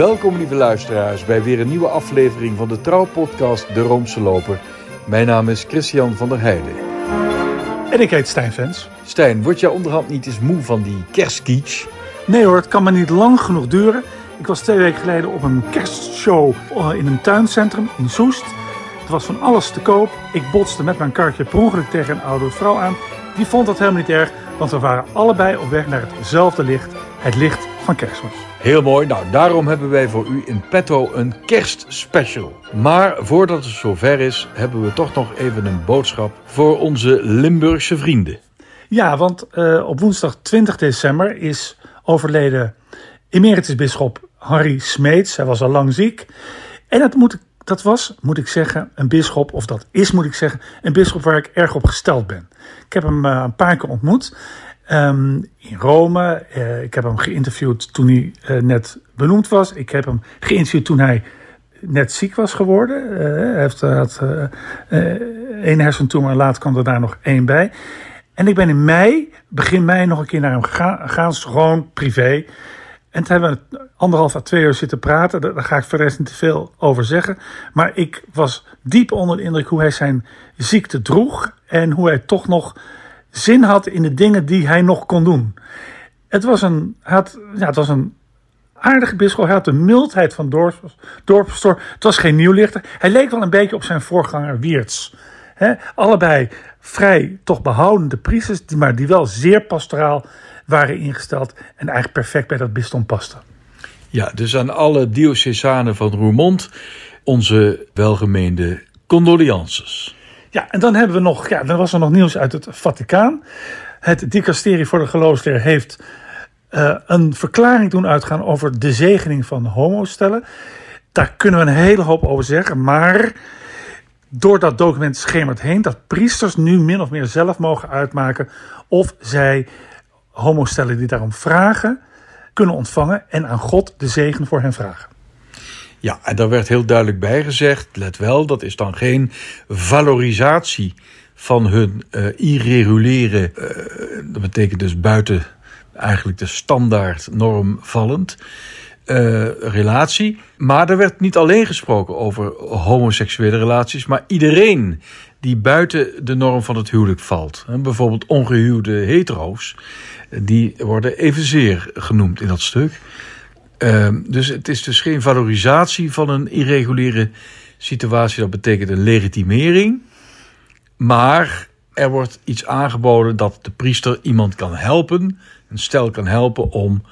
Welkom lieve luisteraars bij weer een nieuwe aflevering van de trouwpodcast De Roomse Loper. Mijn naam is Christian van der Heijden. En ik heet Stijn Vens. Stijn, word jij onderhand niet eens moe van die kerstkietsch? Nee hoor, het kan maar niet lang genoeg duren. Ik was twee weken geleden op een kerstshow eh, in een tuincentrum in Soest. Er was van alles te koop. Ik botste met mijn kartje per ongeluk tegen een oude vrouw aan. Die vond dat helemaal niet erg, want we waren allebei op weg naar hetzelfde licht. Het licht van kerstmis. Heel mooi, nou daarom hebben wij voor u in petto een kerstspecial. Maar voordat het zover is, hebben we toch nog even een boodschap voor onze Limburgse vrienden. Ja, want uh, op woensdag 20 december is overleden emeritus bisschop Harry Smeets. Hij was al lang ziek. En dat, moet, dat was, moet ik zeggen, een bisschop, of dat is, moet ik zeggen, een bisschop waar ik erg op gesteld ben. Ik heb hem uh, een paar keer ontmoet. Um, in Rome. Uh, ik heb hem geïnterviewd toen hij uh, net benoemd was. Ik heb hem geïnterviewd toen hij net ziek was geworden. Uh, hij heeft, had één hersentumor en later kwam er daar nog één bij. En ik ben in mei, begin mei, nog een keer naar hem gegaan gewoon privé. En toen hebben we anderhalf à twee uur zitten praten. Daar ga ik verder niet te veel over zeggen. Maar ik was diep onder de indruk hoe hij zijn ziekte droeg. En hoe hij toch nog zin had in de dingen die hij nog kon doen. Het was een, had, ja, het was een aardige bisschop. Hij had de mildheid van dorpstor. Het was geen nieuwlichter. Hij leek wel een beetje op zijn voorganger Wiertz. He, allebei vrij toch behoudende priesters, maar die wel zeer pastoraal waren ingesteld en eigenlijk perfect bij dat bisdom pasten. Ja, dus aan alle diocesanen van Roermond onze welgemeende condolences. Ja, en dan hebben we nog, ja, dan was er nog nieuws uit het Vaticaan. Het dicasterie voor de geloofsleer heeft uh, een verklaring doen uitgaan over de zegening van homostellen. Daar kunnen we een hele hoop over zeggen, maar door dat document schemert heen dat priesters nu min of meer zelf mogen uitmaken of zij homostellen die daarom vragen kunnen ontvangen en aan God de zegen voor hen vragen. Ja, en daar werd heel duidelijk bij gezegd, let wel, dat is dan geen valorisatie van hun uh, irreguliere, uh, dat betekent dus buiten eigenlijk de standaard norm vallend, uh, relatie. Maar er werd niet alleen gesproken over homoseksuele relaties, maar iedereen die buiten de norm van het huwelijk valt. Bijvoorbeeld ongehuwde hetero's, die worden evenzeer genoemd in dat stuk. Uh, dus het is dus geen valorisatie van een irreguliere situatie. Dat betekent een legitimering. Maar er wordt iets aangeboden dat de priester iemand kan helpen, een stel kan helpen om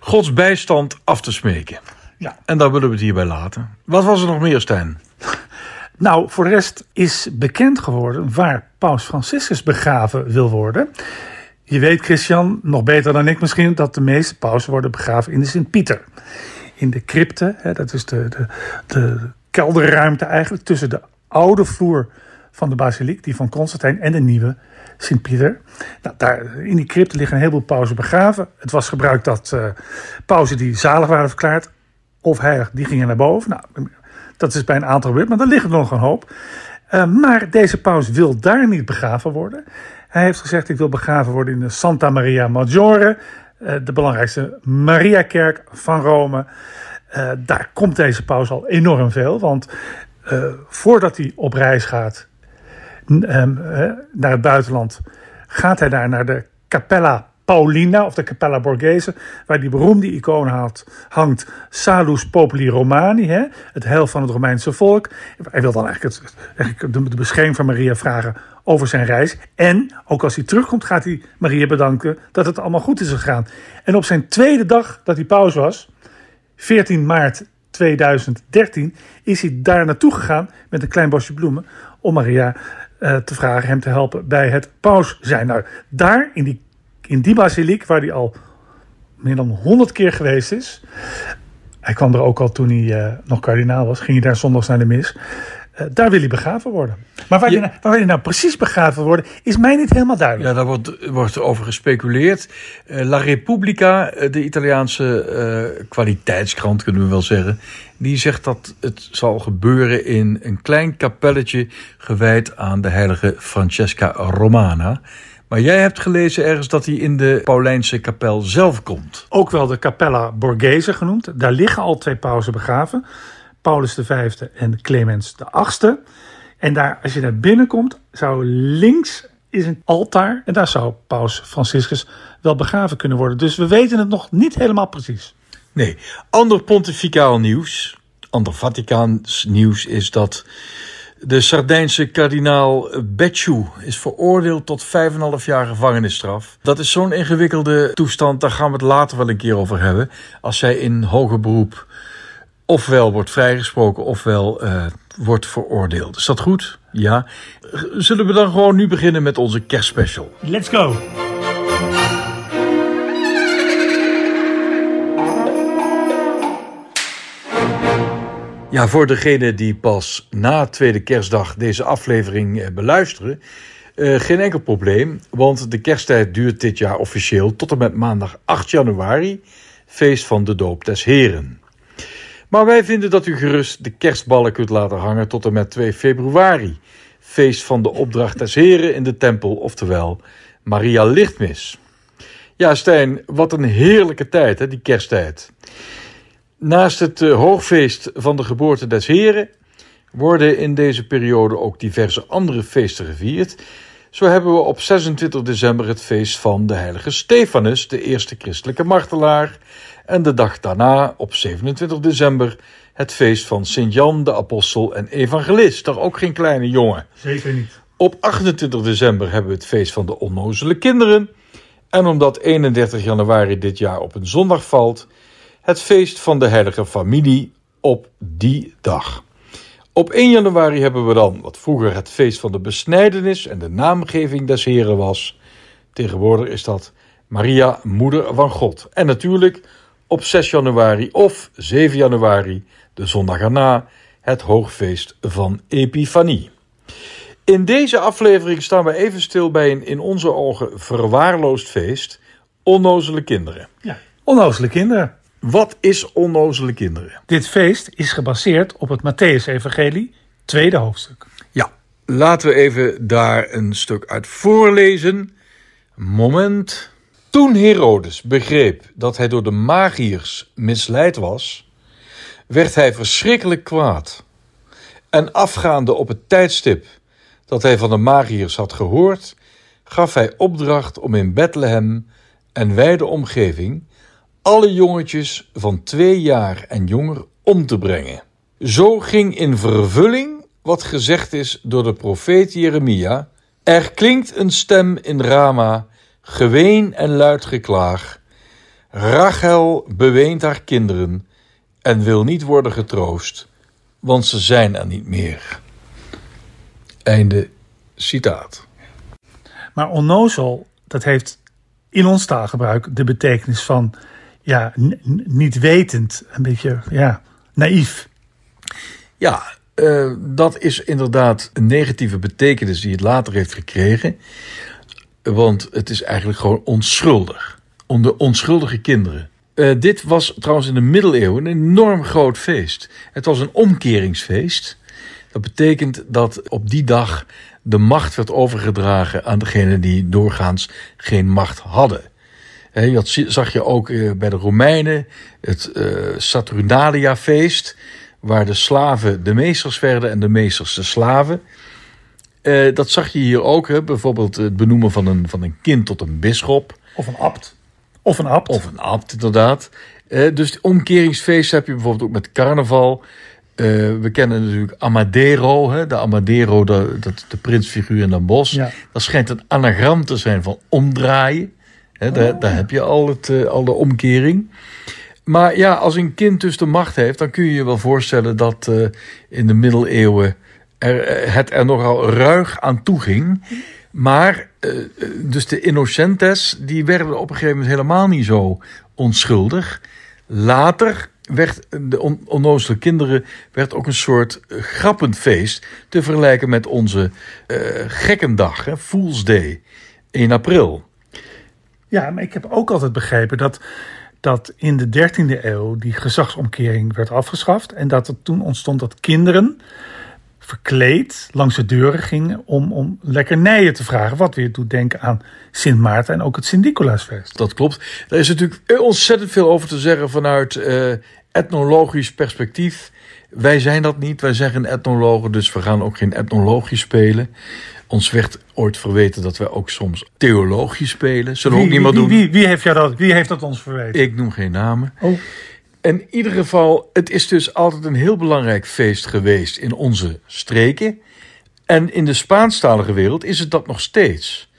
Gods bijstand af te smeken. Ja. En daar willen we het hierbij laten. Wat was er nog meer, Stijn? Nou, voor de rest is bekend geworden waar Paus Franciscus begraven wil worden. Je weet, Christian, nog beter dan ik misschien, dat de meeste pausen worden begraven in de Sint-Pieter. In de crypte, hè, dat is de, de, de kelderruimte eigenlijk tussen de oude vloer van de basiliek, die van Constantijn, en de nieuwe Sint-Pieter. Nou, daar, in die crypte liggen een heleboel pauzen begraven. Het was gebruikt dat uh, pauzen die zalig waren verklaard, of heilig, die gingen naar boven. Nou, dat is bij een aantal gebeurd, maar daar liggen er nog een hoop. Uh, maar deze paus wil daar niet begraven worden. Hij heeft gezegd: Ik wil begraven worden in de Santa Maria Maggiore, uh, de belangrijkste Mariakerk van Rome. Uh, daar komt deze paus al enorm veel, want voordat hij op reis gaat naar het buitenland, gaat hij daar naar de Capella Paulina of de Capella Borghese, waar die beroemde icoon hangt Salus Populi Romani, hè, het heil van het Romeinse volk. Hij wil dan eigenlijk, het, eigenlijk de bescherming van Maria vragen over zijn reis. En ook als hij terugkomt, gaat hij Maria bedanken dat het allemaal goed is gegaan. En op zijn tweede dag dat hij pauze was, 14 maart 2013, is hij daar naartoe gegaan met een klein bosje bloemen om Maria uh, te vragen hem te helpen bij het paus zijn. Nou, daar in die in die basiliek, waar hij al meer dan honderd keer geweest is. Hij kwam er ook al toen hij uh, nog kardinaal was, ging hij daar zondags naar de mis. Uh, daar wil hij begraven worden. Maar waar, ja. hij, nou, waar hij nou precies begraven worden, is mij niet helemaal duidelijk. Ja, daar wordt, wordt over gespeculeerd. Uh, La Repubblica, de Italiaanse kwaliteitskrant kunnen we wel zeggen, die zegt dat het zal gebeuren in een klein kapelletje gewijd aan de heilige Francesca Romana. Maar jij hebt gelezen ergens dat hij in de Paulijnse kapel zelf komt. Ook wel de Capella Borghese genoemd. Daar liggen al twee pausen begraven. Paulus V en Clemens VIII. En daar, als je daar binnenkomt, zou links is een altaar. En daar zou paus Franciscus wel begraven kunnen worden. Dus we weten het nog niet helemaal precies. Nee, ander pontificaal nieuws, ander Vaticaans nieuws is dat de Sardijnse kardinaal Becciu is veroordeeld tot 5,5 jaar gevangenisstraf. Dat is zo'n ingewikkelde toestand, daar gaan we het later wel een keer over hebben. Als zij in hoger beroep ofwel wordt vrijgesproken ofwel uh, wordt veroordeeld. Is dat goed? Ja. Zullen we dan gewoon nu beginnen met onze kerstspecial? Let's go! Ja, voor degenen die pas na tweede kerstdag deze aflevering eh, beluisteren, uh, geen enkel probleem, want de kersttijd duurt dit jaar officieel tot en met maandag 8 januari, feest van de doop des Heren. Maar wij vinden dat u gerust de kerstballen kunt laten hangen tot en met 2 februari, feest van de opdracht des Heren in de tempel, oftewel Maria Lichtmis. Ja, Stijn, wat een heerlijke tijd, hè, die kersttijd. Naast het uh, hoogfeest van de geboorte des Heren worden in deze periode ook diverse andere feesten gevierd. Zo hebben we op 26 december het feest van de heilige Stefanus, de eerste christelijke martelaar. En de dag daarna, op 27 december, het feest van Sint-Jan de apostel en evangelist. Toch ook geen kleine jongen. Zeker niet. Op 28 december hebben we het feest van de onnozele kinderen. En omdat 31 januari dit jaar op een zondag valt, het feest van de heilige familie op die dag. Op 1 januari hebben we dan, wat vroeger het feest van de besnijdenis en de naamgeving des Heren was. Tegenwoordig is dat Maria, Moeder van God. En natuurlijk op 6 januari of 7 januari, de zondag erna, het hoogfeest van Epifanie. In deze aflevering staan we even stil bij een in onze ogen verwaarloosd feest, onnozele kinderen. Ja, onnozele kinderen. Wat is onnozele kinderen? Dit feest is gebaseerd op het Matthäus-evangelie, tweede hoofdstuk. Ja, laten we even daar een stuk uit voorlezen. Moment. Toen Herodes begreep dat hij door de magiërs misleid was, werd hij verschrikkelijk kwaad. En afgaande op het tijdstip dat hij van de magiërs had gehoord, gaf hij opdracht om in Bethlehem en wijde omgeving alle jongetjes van twee jaar en jonger om te brengen. Zo ging in vervulling wat gezegd is door de profeet Jeremia: Er klinkt een stem in Rama, geween en luid geklaag. Rachel beweent haar kinderen en wil niet worden getroost, want ze zijn er niet meer. Einde citaat. Maar onnozel, dat heeft in ons taalgebruik de betekenis van ja, niet wetend, een beetje ja, naïef. Ja, uh, dat is inderdaad een negatieve betekenis die het later heeft gekregen. Want het is eigenlijk gewoon onschuldig. Onder onschuldige kinderen. Uh, dit was trouwens in de middeleeuwen een enorm groot feest. Het was een omkeringsfeest. Dat betekent dat op die dag de macht werd overgedragen aan degenen die doorgaans geen macht hadden. dat zag je ook eh, bij de Romeinen, het uh, Saturnalia-feest, waar de slaven de meesters werden en de meesters de slaven. Uh, dat zag je hier ook, hè? bijvoorbeeld het benoemen van een, van een kind tot een bisschop. Of een abt. Of een abt. Of een abt, inderdaad. Uh, dus omkeringsfeest heb je bijvoorbeeld ook met carnaval. Uh, we kennen natuurlijk Amadero, hè? de Amadero, de, dat, de prinsfiguur in Den Bosch. Ja. Dat schijnt een anagram te zijn van omdraaien. Hè? Oh. Daar, daar, heb je al, het, al de omkering. Maar ja, als een kind dus de macht heeft, dan kun je je wel voorstellen dat in de middeleeuwen er, het er nogal ruig aan toe ging. Maar, dus de innocentes, die werden op een gegeven moment helemaal niet zo onschuldig. Later werd de on kinderen werd ook een soort uh, grappenfeest te vergelijken met onze gekkendag, hè, Fool's Day, in april. Ja, maar ik heb ook altijd begrepen dat, dat in de 13e eeuw die gezagsomkering werd afgeschaft en dat er toen ontstond dat kinderen verkleed langs de deuren gingen om, om lekkernijen te vragen. Wat weer doet denken aan Sint Maarten en ook het Sint-Nicolaasfeest. Dat klopt. Er is natuurlijk ontzettend veel over te zeggen vanuit uh, etnologisch perspectief. Wij zijn dat niet, wij zijn geen etnologen, dus we gaan ook geen etnologisch spelen. Ons werd ooit verweten dat wij ook soms theologisch spelen. Zullen we ook niet meer doen? Wie, wie, heeft jou dat, wie heeft dat ons verweten? Ik noem geen namen. Oh. In ieder geval, het is dus altijd een heel belangrijk feest geweest in onze streken. En in de Spaanstalige wereld is het dat nog steeds.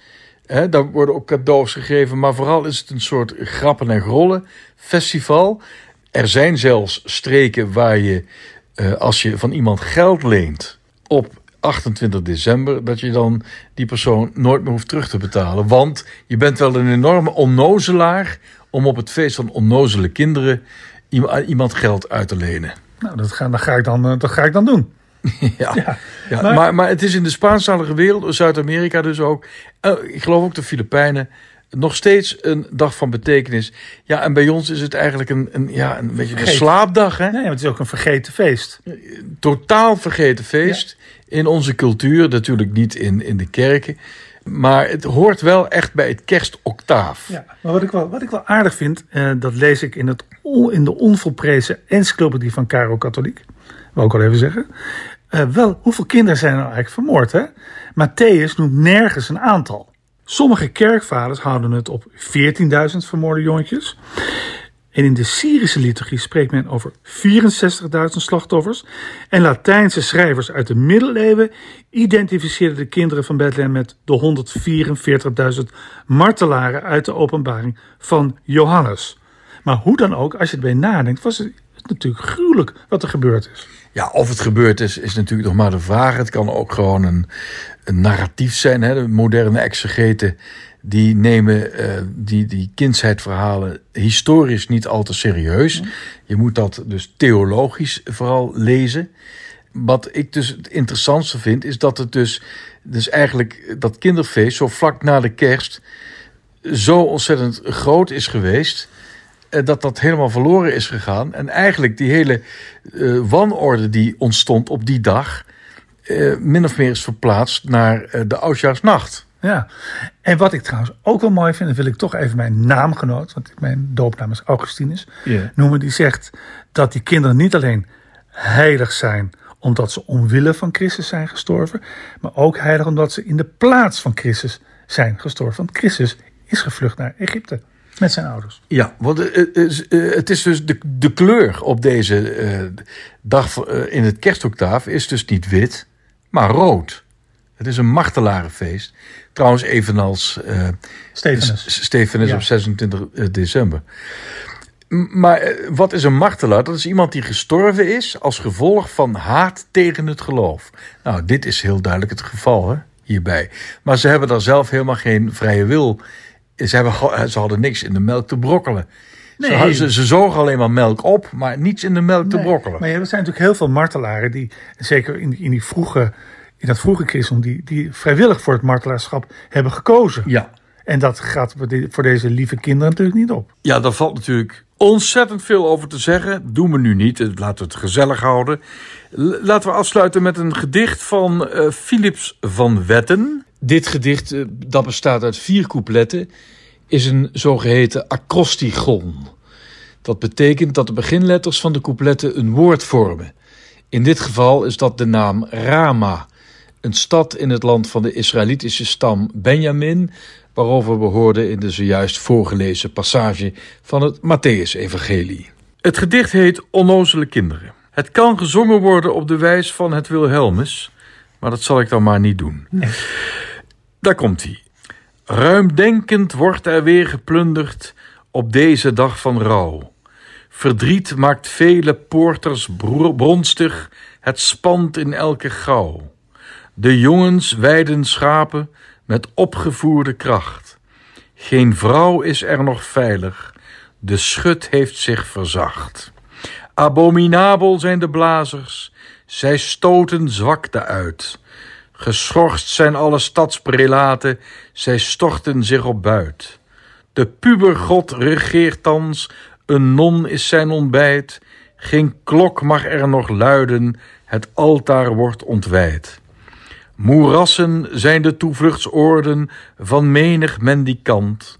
He, daar worden ook cadeaus gegeven, maar vooral is het een soort grappen en grollen festival. Er zijn zelfs streken waar je, uh, als je van iemand geld leent op 28 december, dat je dan die persoon nooit meer hoeft terug te betalen. Want je bent wel een enorme onnozelaar om op het feest van onnozele kinderen iemand geld uit te lenen. Nou, dat ga, dat ga, ik, dan, eh, dat ga ik dan doen. ja, ja, maar, maar, het is in de Spaanstalige wereld, Zuid-Amerika dus ook, uh, ik geloof ook de Filipijnen, nog steeds een dag van betekenis. Ja, en bij ons is het eigenlijk een, een, ja, een beetje een slaapdag. Hè? Nee, het is ook een vergeten feest. Totaal vergeten feest. In onze cultuur, natuurlijk niet in, in de kerken. Maar het hoort wel echt bij het kerstoctaaf. Ja, maar wat ik wel, wat ik wel aardig vind, eh, dat lees ik in, het, in de onvolprezen encyclopedie van Caro Katholiek. Wil ik al even zeggen. Uh, wel, hoeveel kinderen zijn er eigenlijk vermoord? Hè? Matthäus noemt nergens een aantal. Sommige kerkvaders houden het op 14.000 vermoorde jongetjes. En in de Syrische liturgie spreekt men over 64.000 slachtoffers. En Latijnse schrijvers uit de middeleeuwen identificeerden de kinderen van Bethlehem met de 144.000 martelaren uit de openbaring van Johannes. Maar hoe dan ook, als je erbij nadenkt, was het natuurlijk gruwelijk wat er gebeurd is. Ja, of het gebeurd is, is natuurlijk nog maar de vraag. Het kan ook gewoon een, een narratief zijn. Hè? De moderne exegeten die nemen uh, die, die kindsheidverhalen historisch niet al te serieus. Je moet dat dus theologisch vooral lezen. Wat ik dus het interessantste vind, is dat het dus, dus eigenlijk dat kinderfeest zo vlak na de kerst zo ontzettend groot is geweest. Eh, dat dat helemaal verloren is gegaan. En eigenlijk die hele uh, wanorde die ontstond op die dag. Uh, min of meer is verplaatst naar de oudjaarsnacht. Ja, en wat ik trouwens ook wel mooi vind, dan wil ik toch even mijn naamgenoot, want mijn doopnaam is Augustinus, yeah. noemen, die zegt dat die kinderen niet alleen heilig zijn omdat ze omwille van Christus zijn gestorven, maar ook heilig omdat ze in de plaats van Christus zijn gestorven. Want Christus is gevlucht naar Egypte met zijn ouders. Ja, want het is dus de, de kleur op deze uh, dag in het kerstoctaaf is dus niet wit, maar rood. Het is een martelarenfeest. Trouwens, evenals uh, Stefanus op 26 eh, december. Maar eh, wat is een martelaar? Dat is iemand die gestorven is als gevolg van haat tegen het geloof. Nou, dit is heel duidelijk het geval hè, hierbij. Maar ze hebben daar zelf helemaal geen vrije wil. Ze, hebben, ze hadden niks in de melk te brokkelen. Nee. Ze, ze, zogen alleen maar melk op, maar niets in de melk te brokkelen. Maar er zijn natuurlijk heel veel martelaren die, zeker in, in die vroege in dat vroege christendom die, die vrijwillig voor het martelaarschap hebben gekozen. Ja. En dat gaat voor deze lieve kinderen natuurlijk niet op. Ja, daar valt natuurlijk ontzettend veel over te zeggen. Doen we nu niet. Laten we het gezellig houden. Laten we afsluiten met een gedicht van uh, Philips van Wetten. Dit gedicht, uh, dat bestaat uit vier coupletten, is een zogeheten acrostigon. Dat betekent dat de beginletters van de coupletten een woord vormen. In dit geval is dat de naam Rama, een stad in het land van de Israëlitische stam Benjamin, waarover we hoorden in de zojuist voorgelezen passage van het Matthäus-evangelie. Het gedicht heet Onnozele Kinderen. Het kan gezongen worden op de wijs van het Wilhelmus, maar dat zal ik dan maar niet doen. Nee. Daar komt hij. Ruimdenkend wordt er weer geplunderd op deze dag van rouw. Verdriet maakt vele poorters bronstig, het spant in elke gauw. De jongens weiden schapen met opgevoerde kracht. Geen vrouw is er nog veilig, de schut heeft zich verzacht. Abominabel zijn de blazers, zij stoten zwakte uit. Geschorst zijn alle stadsprelaten, zij storten zich op buit. De pubergod regeert thans, een non is zijn ontbijt, geen klok mag er nog luiden, het altaar wordt ontwijd. Moerassen zijn de toevluchtsoorden van menig mendikant.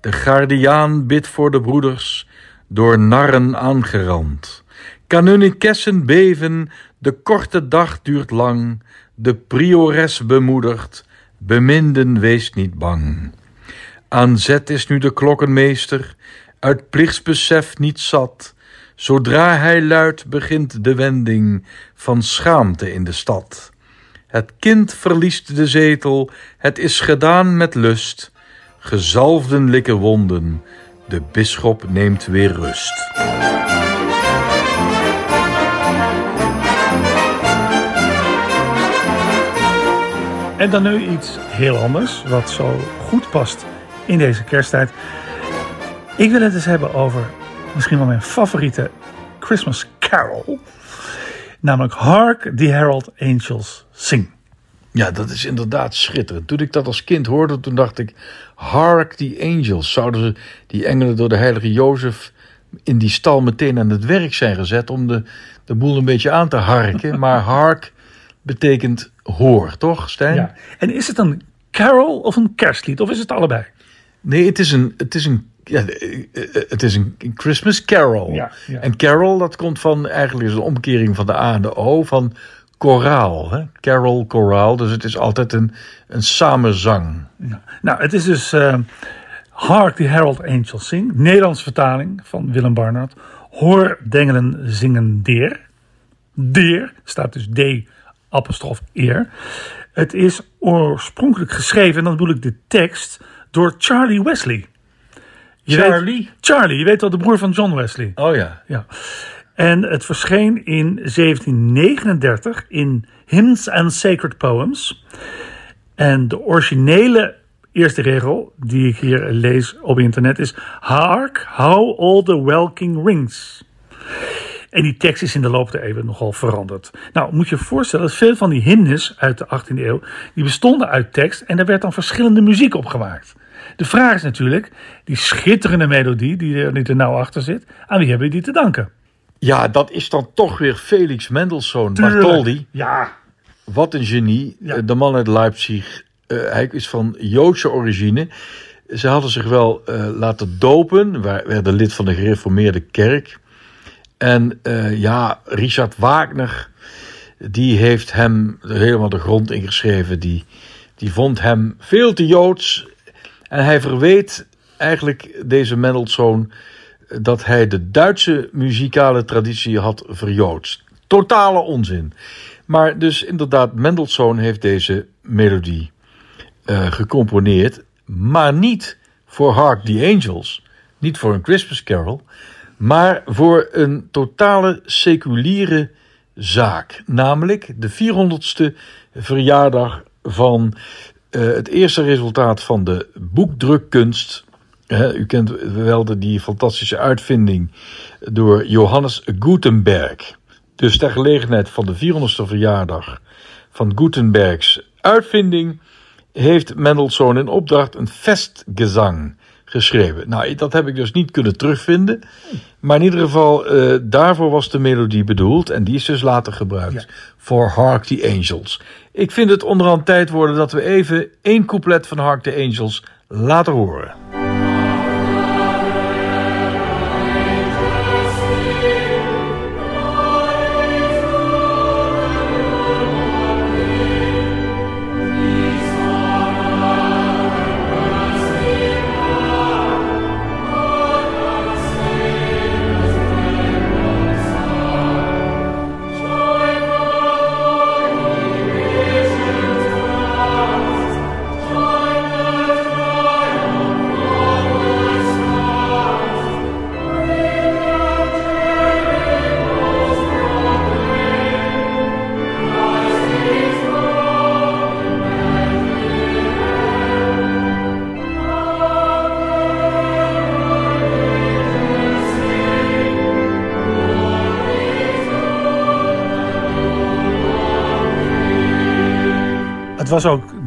De gardiaan bidt voor de broeders, door narren aangerand. Kanunikessen beven, de korte dag duurt lang. De priores bemoedigt, beminden wees niet bang. Aan zet is nu de klokkenmeester, uit plichtsbesef niet zat. Zodra hij luidt begint de wending van schaamte in de stad. Het kind verliest de zetel, het is gedaan met lust. Gezalfden likken wonden, de bisschop neemt weer rust. En dan nu iets heel anders, wat zo goed past in deze kersttijd. Ik wil het eens hebben over misschien wel mijn favoriete Christmas carol. Namelijk Hark the Herald Angels Sing. Ja, dat is inderdaad schitterend. Toen ik dat als kind hoorde, toen dacht ik... Hark the angels. Zouden ze die engelen door de heilige Jozef... in die stal meteen aan het werk zijn gezet... om de, de boel een beetje aan te harken. Maar hark betekent hoor, toch Stijn? Ja. En is het een carol of een kerstlied? Of is het allebei? Nee, het is een... Het is een ja, het is een Christmas carol. Ja, ja. En carol, dat komt van eigenlijk is een omkering van de A en de O van koraal. Hè? Carol, koraal. Dus het is altijd een, een samenzang. Ja. Nou, het is dus uh, Hark the Herald Angels Sing. Nederlands vertaling van Willem Barnard. Hoor dengelen zingen deer. Deer staat dus D apostrof eer. Het is oorspronkelijk geschreven, en dan bedoel ik de tekst, door Charlie Wesley. Je Charlie? Weet, Charlie, je weet wel, de broer van John Wesley. Oh ja. Ja. En het verscheen in 1739 in Hymns and Sacred Poems. En de originele eerste regel die ik hier lees op internet is: Hark how all the welking rings. En die tekst is in de loop der eeuwen nogal veranderd. Nou, moet je je voorstellen dat veel van die hymnes uit de 18e eeuw, die bestonden uit tekst en daar werd dan verschillende muziek op gemaakt. De vraag is natuurlijk, die schitterende melodie die er, die er nou achter zit, aan wie hebben we die te danken? Ja, dat is dan toch weer Felix Mendelssohn Bartholdy. Ja. Wat een genie. Ja. De man uit Leipzig. Uh, hij is van Joodse origine. Ze hadden zich wel uh, laten dopen. werden lid van de gereformeerde kerk. En uh, ja, Richard Wagner, die heeft hem helemaal de grond ingeschreven. Die, die vond hem veel te joods. En hij verweet eigenlijk deze Mendelssohn dat hij de Duitse muzikale traditie had verjoodst. Totale onzin. Maar dus inderdaad, Mendelssohn heeft deze melodie uh, gecomponeerd, maar niet voor Hark the Angels, niet voor een Christmas Carol, maar voor een totale seculiere zaak, namelijk de 400ste verjaardag van uh, het eerste resultaat van de boekdrukkunst u kent wel de, die fantastische uitvinding door Johannes Gutenberg. Dus ter gelegenheid van de 400ste verjaardag van Gutenbergs uitvinding heeft Mendelssohn in opdracht een festgezang geschreven. Nou, dat heb ik dus niet kunnen terugvinden. Maar in ieder geval, uh, daarvoor was de melodie bedoeld. En die is dus later gebruikt ja. voor Hark the Angels. Ik vind het onderhand tijd worden dat we even één couplet van Hark the Angels laten horen.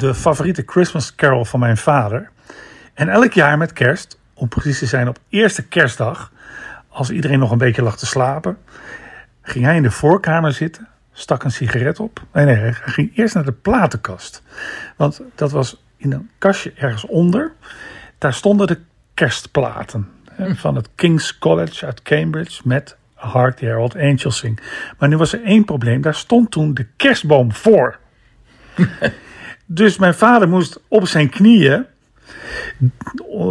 De favoriete Christmas carol van mijn vader. En elk jaar met kerst, om precies te zijn op eerste kerstdag, als iedereen nog een beetje lag te slapen, ging hij in de voorkamer zitten, stak een sigaret op. Nee, nee, hij ging eerst naar de platenkast. Want dat was in een kastje ergens onder. Daar stonden de kerstplaten hè, van het King's College uit Cambridge met Hark the Herald Angels Sing. Maar nu was er één probleem. Daar stond toen de kerstboom voor. dus mijn vader moest op zijn knieën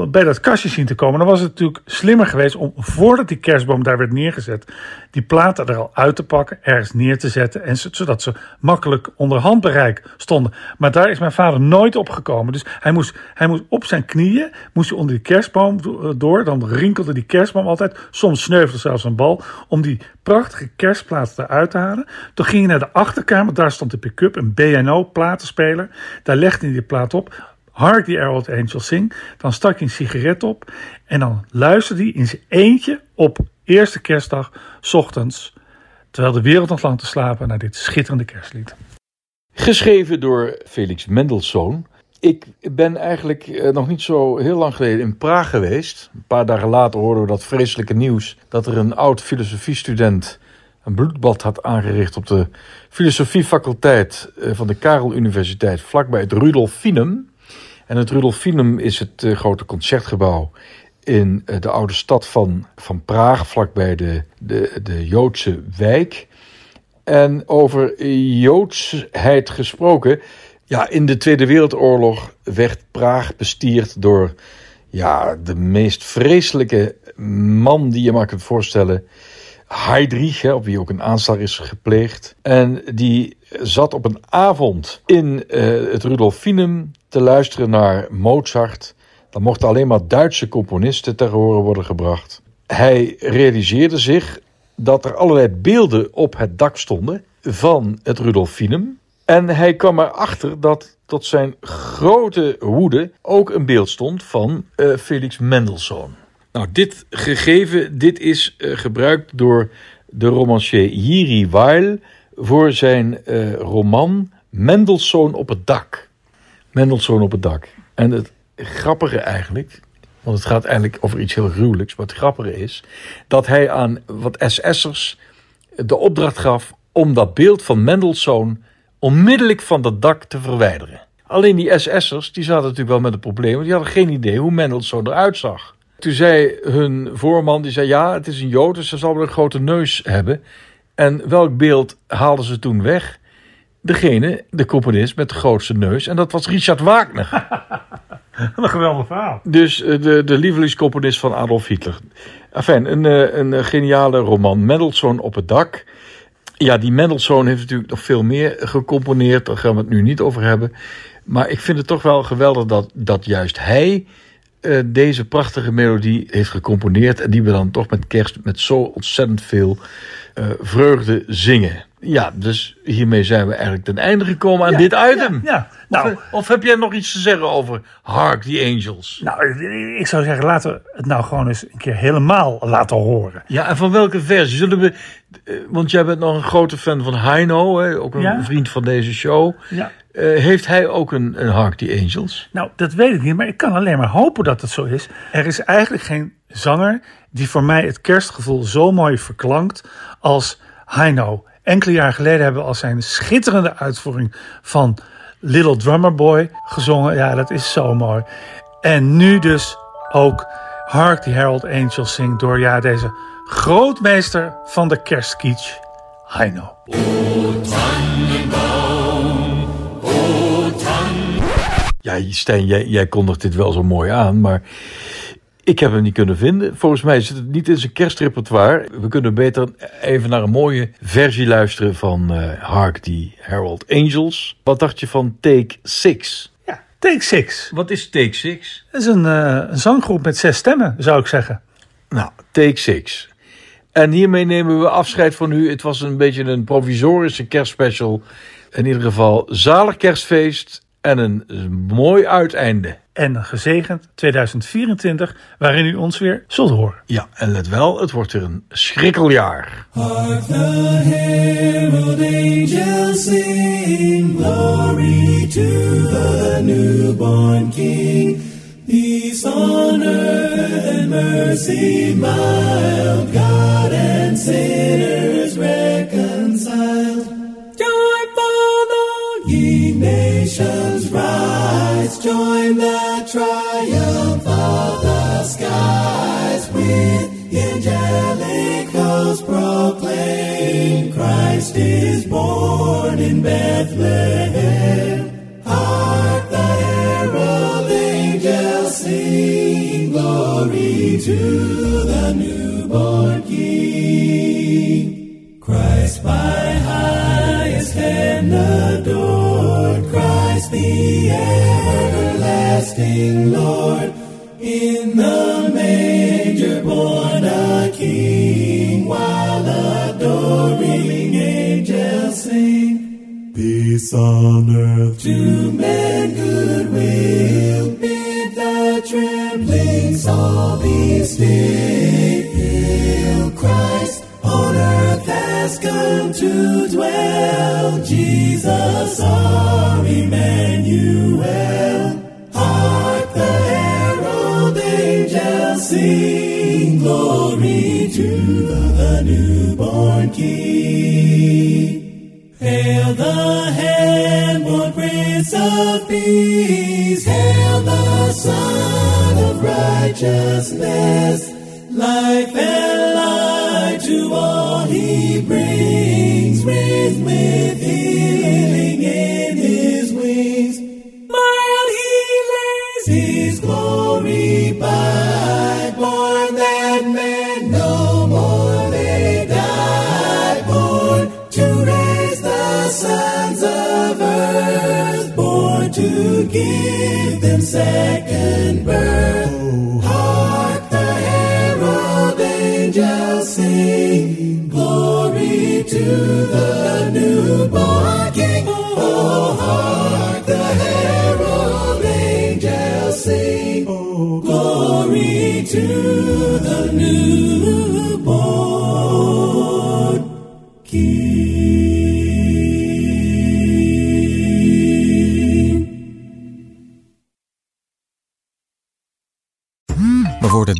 bij dat kastje zien te komen. Dan was het natuurlijk slimmer geweest om voordat die kerstboom daar werd neergezet, die platen er al uit te pakken, ergens neer te zetten, en zodat ze makkelijk onder handbereik stonden. Maar daar is mijn vader nooit op gekomen. Dus hij moest, hij moest op zijn knieën, moest hij onder die kerstboom door, dan rinkelde die kerstboom altijd, soms sneuvelde zelfs een bal, om die prachtige kerstplaten eruit te halen. Toen ging hij naar de achterkamer, daar stond de pick-up, een B&O platenspeler. Daar legde hij die plaat op Hark the Herald Angels Sing. Dan stak hij een sigaret op en dan luisterde hij in zijn eentje op eerste kerstdag, ochtends, terwijl de wereld nog lang te slapen, naar dit schitterende kerstlied. Geschreven door Felix Mendelssohn. Ik ben eigenlijk eh, nog niet zo heel lang geleden in Praag geweest. Een paar dagen later hoorden we dat vreselijke nieuws dat er een oud filosofiestudent een bloedbad had aangericht op de filosofiefaculteit eh, van de Karel Universiteit vlakbij het Rudolfinum. En het Rudolfinum is het uh, grote concertgebouw in uh, de oude stad van, van Praag, vlakbij de, de, de Joodse wijk. En over Joodsheid gesproken. Ja, in de Tweede Wereldoorlog werd Praag bestierd door ja, de meest vreselijke man die je maar kunt voorstellen. Heydrich, op wie ook een aanslag is gepleegd. En die zat op een avond in uh, het Rudolfinum te luisteren naar Mozart. Dan mochten alleen maar Duitse componisten ter horen worden gebracht. Hij realiseerde zich dat er allerlei beelden op het dak stonden van het Rudolfinum. En hij kwam erachter dat tot zijn grote woede ook een beeld stond van uh, Felix Mendelssohn. Nou, dit gegeven, dit is uh, gebruikt door de romancier Jiri Weil voor zijn uh, roman Mendelssohn op het dak. Mendelssohn op het dak. En het grappige eigenlijk, want het gaat eigenlijk over iets heel gruwelijks, maar het grappige is dat hij aan wat SS'ers de opdracht gaf om dat beeld van Mendelssohn onmiddellijk van dat dak te verwijderen. Alleen die SS'ers die zaten natuurlijk wel met een probleem, want die hadden geen idee hoe Mendelssohn eruit zag. Toen zei hun voorman, die zei ja, het is een Jood, dus ze zal wel een grote neus hebben. En welk beeld haalden ze toen weg? Degene, de componist met de grootste neus. En dat was Richard Wagner. een geweldig verhaal. Dus uh, de, de lievelingscomponist van Adolf Hitler. Enfin, een, uh, een geniale roman. Mendelssohn op het dak. Ja, die Mendelssohn heeft natuurlijk nog veel meer gecomponeerd. Daar gaan we het nu niet over hebben. Maar ik vind het toch wel geweldig dat, dat juist hij uh, deze prachtige melodie heeft gecomponeerd. En die we dan toch met kerst met zo ontzettend veel uh, vreugde zingen. Ja, dus hiermee zijn we eigenlijk ten einde gekomen aan Ja, dit item. Ja, ja. Nou, of, of heb jij nog iets te zeggen over Hark the Angels? nou, ik zou zeggen, laten we het nou gewoon eens een keer helemaal laten horen. Ja, en van welke versie? Zullen we, eh, want jij bent nog een grote fan van Heino, hè, ook een Ja. vriend van deze show. Ja. Eh, heeft hij ook een, een Hark the Angels? Nou, dat weet ik niet, maar ik kan alleen maar hopen dat het zo is. Er is eigenlijk geen zanger die voor mij het kerstgevoel zo mooi verklankt als Heino. Enkele jaar geleden hebben we al zijn schitterende uitvoering van Little Drummer Boy gezongen. Ja, dat is zo mooi. En nu dus ook Hark the Herald Angels zingt door ja, deze grootmeester van de kerstkietsch, Heino. Ja, Stijn, jij, jij kondigt dit wel zo mooi aan, maar ik heb hem niet kunnen vinden. Volgens mij zit het niet in zijn kerstrepertoire. We kunnen beter even naar een mooie versie luisteren van eh, Hark the Herald Angels. Wat dacht je van Take Six? Ja, Take Six. Wat is Take Six? Dat is een, een zanggroep met zes stemmen, zou ik zeggen. Nou, Take Six. En hiermee nemen we afscheid van u. Het was een beetje een provisorische kerstspecial. In ieder geval zalig kerstfeest en een mooi uiteinde. En een gezegend 2024, waarin u ons weer zult horen. Ja, en let wel, het wordt weer een schrikkeljaar. Hark the herald angels sing, glory to the newborn King. Peace on earth and mercy mild, God and sinners reconciled. Nations rise, join the triumph of the skies with angelic hosts proclaim Christ is born in Bethlehem. Hark the herald angels sing glory to the newborn King. Christ by the everlasting Lord, in the manger born a King, while adoring angels sing. Peace on earth to men goodwill, bid the trembling soul be still. Has come to dwell, Jesus our Emmanuel. Hark the herald angels sing, glory to the newborn King. Hail the hand-born Prince of Peace, hail the Son of Righteousness. Life and light to all he brings, raised with healing in his wings. Mild he lays his glory by, born that men no more may die, born to raise the sons of earth, born to give them second birth. Glory to the newborn